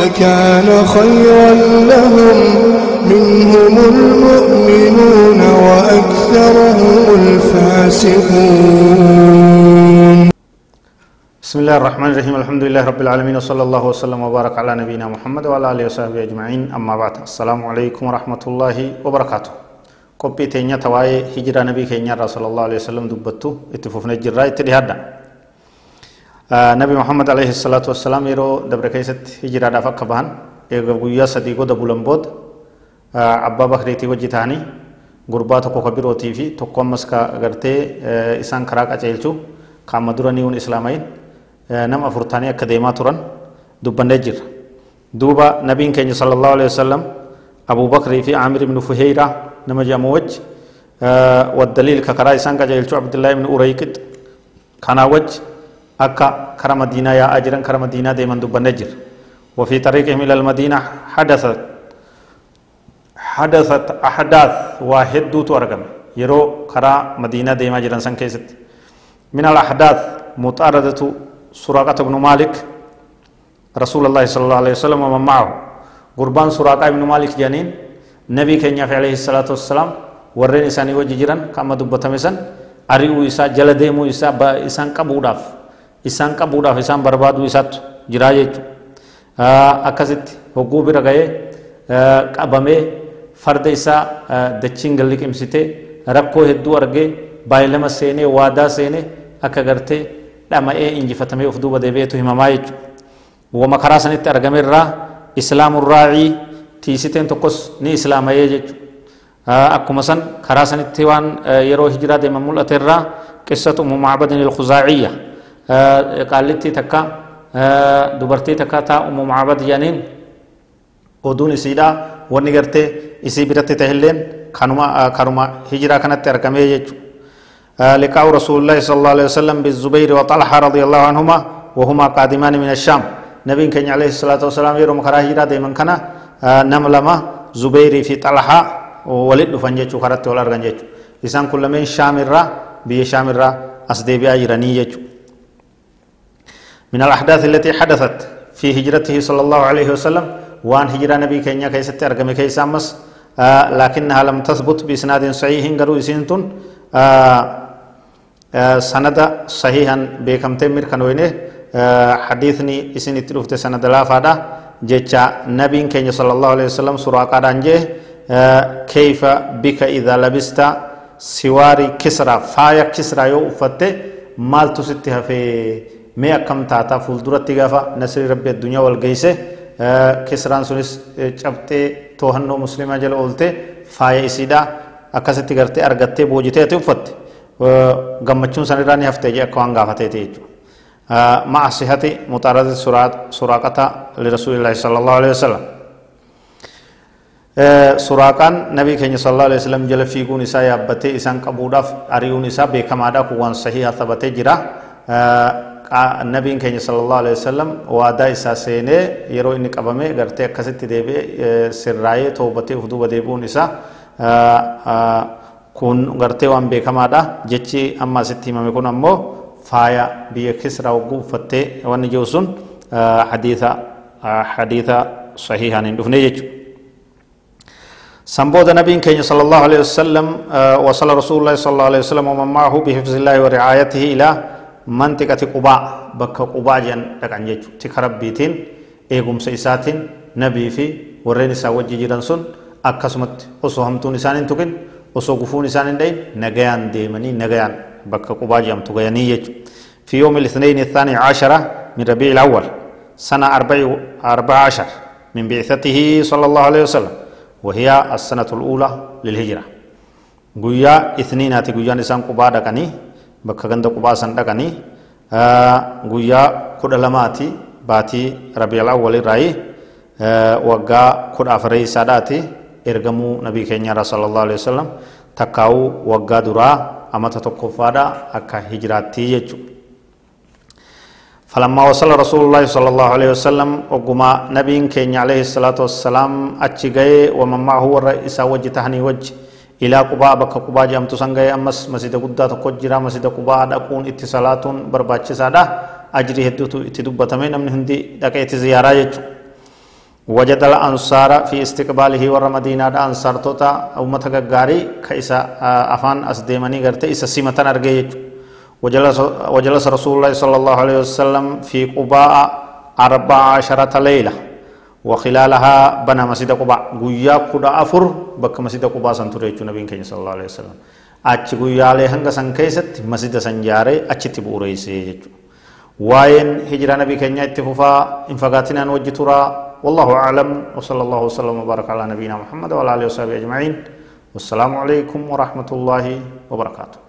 لكان خيرا لهم. منهم المؤمنون وأكثرهم الفاسقون. بسم الله الرحمن الرحيم. الحمد لله رب العالمين وصلى الله وسلم وبارك على نبينا محمد وعلى آله وصحبه أجمعين. أما بعد السلام عليكم ورحمة الله وبركاته. قبي تينيا تواي هجرة نبي كينيا صلى الله عليه وسلم دبتو اتفوفنا الجراء اتدهادا آه نبي محمد عليه الصلاة والسلام يرو دبر كيست هجرة دافق كبان ايغا قويا صديقو دبولن بود آه عبا بخريتي وجتاني غربا تكو كبيروتي في تكو مسكا غرتي آه إسان كراك اچيلچو قام دراني إسلامين. nama afurtaanii akka deemaa turan dubbannee jirra duuba nabiin keenya sallallahu alaihi wasallam abu bakrii fi aamir ibnu fuheyra nama jedhamu wajji والدليل ككرا إسان كجيلتو. عبد الله بن أريكد كان وجه أكا كرا مدينة يا أجرا كرا مدينة ديما دب نجر وفي طريقهم إلى المدينة حدثت حدثت أحداث واحد دوت أرقم يرو كرا مدينة ديما جرا سن كيست من الأحداث مطاردة سراقة بن مالك رسول الله صلى الله عليه وسلم ومن معه قربان سراقة بن مالك جانين نبي كينيا في عليه الصلاة والسلام ورين إساني وجه جيران كما دبتمسن أريو إسا جل ديمو إسا با إسان قبوداف إسان قبوداف إسان بربادو إسات جراجة أكست هقو برغاية qabamee farda isaa dachiin galli qimsite rakkoo hedduu argee baay'ilama seenee waadaa seenee akka gartee dhama'ee injifatamee of duuba deebi'eetu himamaa jechuudha. Wama karaa sanitti argame irraa islaamu raacii tiisiteen tokkos ni islaamayee jechuudha. Akkuma san karaa sanitti waan yeroo hijiraa deeman mul'ate irraa qissatu umu macbadin ilkuzaaciyya qaallittii takka dubartii takka taa umu macbad jedhaniin oduun isiidhaa wanni gartee isii biratti tahilleen kanuma karuma hijiraa kanatti argamee jechuudha. لقاء رسول الله صلى الله عليه وسلم بالزبير وطلحة رضي الله عنهما وهما قادمان من الشام. نبي كان عليه الصلاة والسلام يروم كراه هجرة دائما كان نملما زبير في طلحة ولد فنجتو خرت ولا رجنجتو إنسان كل من شام الرا بي شام الرا أصدي بيا من الأحداث التي حدثت في هجرته صلى الله عليه وسلم وان هجرة نبي كينيا كيست أرقم كيسامس آه لكنها لم تثبت بإسناد صحيح قالوا إسنتون آه sanada sahihan beekamtee mirkanoyne hadiisni isin itti dhufte sanada laafaadha jecha nabiin keenya sala allahu alehi wasalam suraaqaadhaan jee kayfa bika idaa labista siwaari kisraa faaya kisraa yoo uffatte maaltu sitti hafee mee akkam taata fuulduratti gaafa nasrii rabbi addunyaa wal geeyse kisraan sunis cabxee toohannoo muslimaa jala oolte faaya isiidha akkasitti gartee argattee boojiteeti uffatte gammachuun san irraa ni haftee jee akka waan gaafateeti jechuudha. مع صحة مطاردة سراقة لرسول الله صلى الله عليه وسلم سراقان نبي كenya صلى الله عليه وسلم جل فيقون إساء يابتي إسان قبوداف أريون إساء بكما دا كوان صحيح ثبتي جرا نبي كenya صلى الله عليه وسلم وادا إساء سيني يرو إني قبمي غرتي أكست ديبي سرائي توبتي خدوب ديبون إساء kun gartee waan beekamaadha jechi amma asitti himame kun ammoo faaya biyya kisraa hogguu uffattee wanni jiru sun hadiisa hadiisa sahihaan hin dhufne jechuudha. سنبود نبي كين صلى الله عليه وسلم وصل رسول الله صلى الله عليه وسلم ومن معه بحفظ الله ورعايته إلى منطقة قباء بك قباء جن لكن يجو تكرب بيتين إيقوم سيساتين نبي في ورين ساوجي جيران سن أكسمت أصوهمتون إسانين تكن osoo gufuun isaan hin dhayin nagayaan deemanii nagayaan bakka qubaa jedhamtu gayanii jechuudha. في يوم الاثنين الثاني عشر من ربيع الأول سنة أربع أربع عشر من بعثته صلى الله عليه وسلم وهي السنة الأولى للهجرة قويا اثنين هاتي قويا نسان قبا دقني قبا سن دقني قويا كد لماتي باتي ربيع الأول رأي waggaa kudha afurii isaadhaati ergamuu nabii keenyaa sallallahu alaihi wasallam takkaa'uu waggaa duraa amata tokkoffaadha akka hijiraattii jechuudha. فلما وصل رسول الله صلى الله عليه وسلم وقما نبي كين عليه الصلاة والسلام أتشي ومن معه الرئيس وجه تهني وجه إلى قباء بك قباء جام تسنغي أمس مسجد قدة تقجرا مسجد قباء دقون اتصالات برباچ سادا أجري هدوتو اتدبتمين من هندي دقيت زيارة يجو وجد الأنصار في استقباله ور مدينة أنصار توتا أمتا غاري كيسا أفان أسديماني غرتي إسا سيمتان أرغي وجلس رسول الله صلى الله عليه وسلم في قباء أربع عشرة ليلة. وخلالها بنى مسجد قباء. قويا كدا أفر بك مسجد قباء سنتوري نبي كين صلى الله عليه وسلم. أتش قويا عليه هنگا سنكيست مسجد سنجاري أتش تبوري سيجو وين هجرة نبي كين اتفوفا انفقاتنا نوجه ترى والله أعلم وصلى الله وسلم وبارك على نبينا محمد وعلى آله وصحبه أجمعين. والسلام عليكم ورحمة الله وبركاته.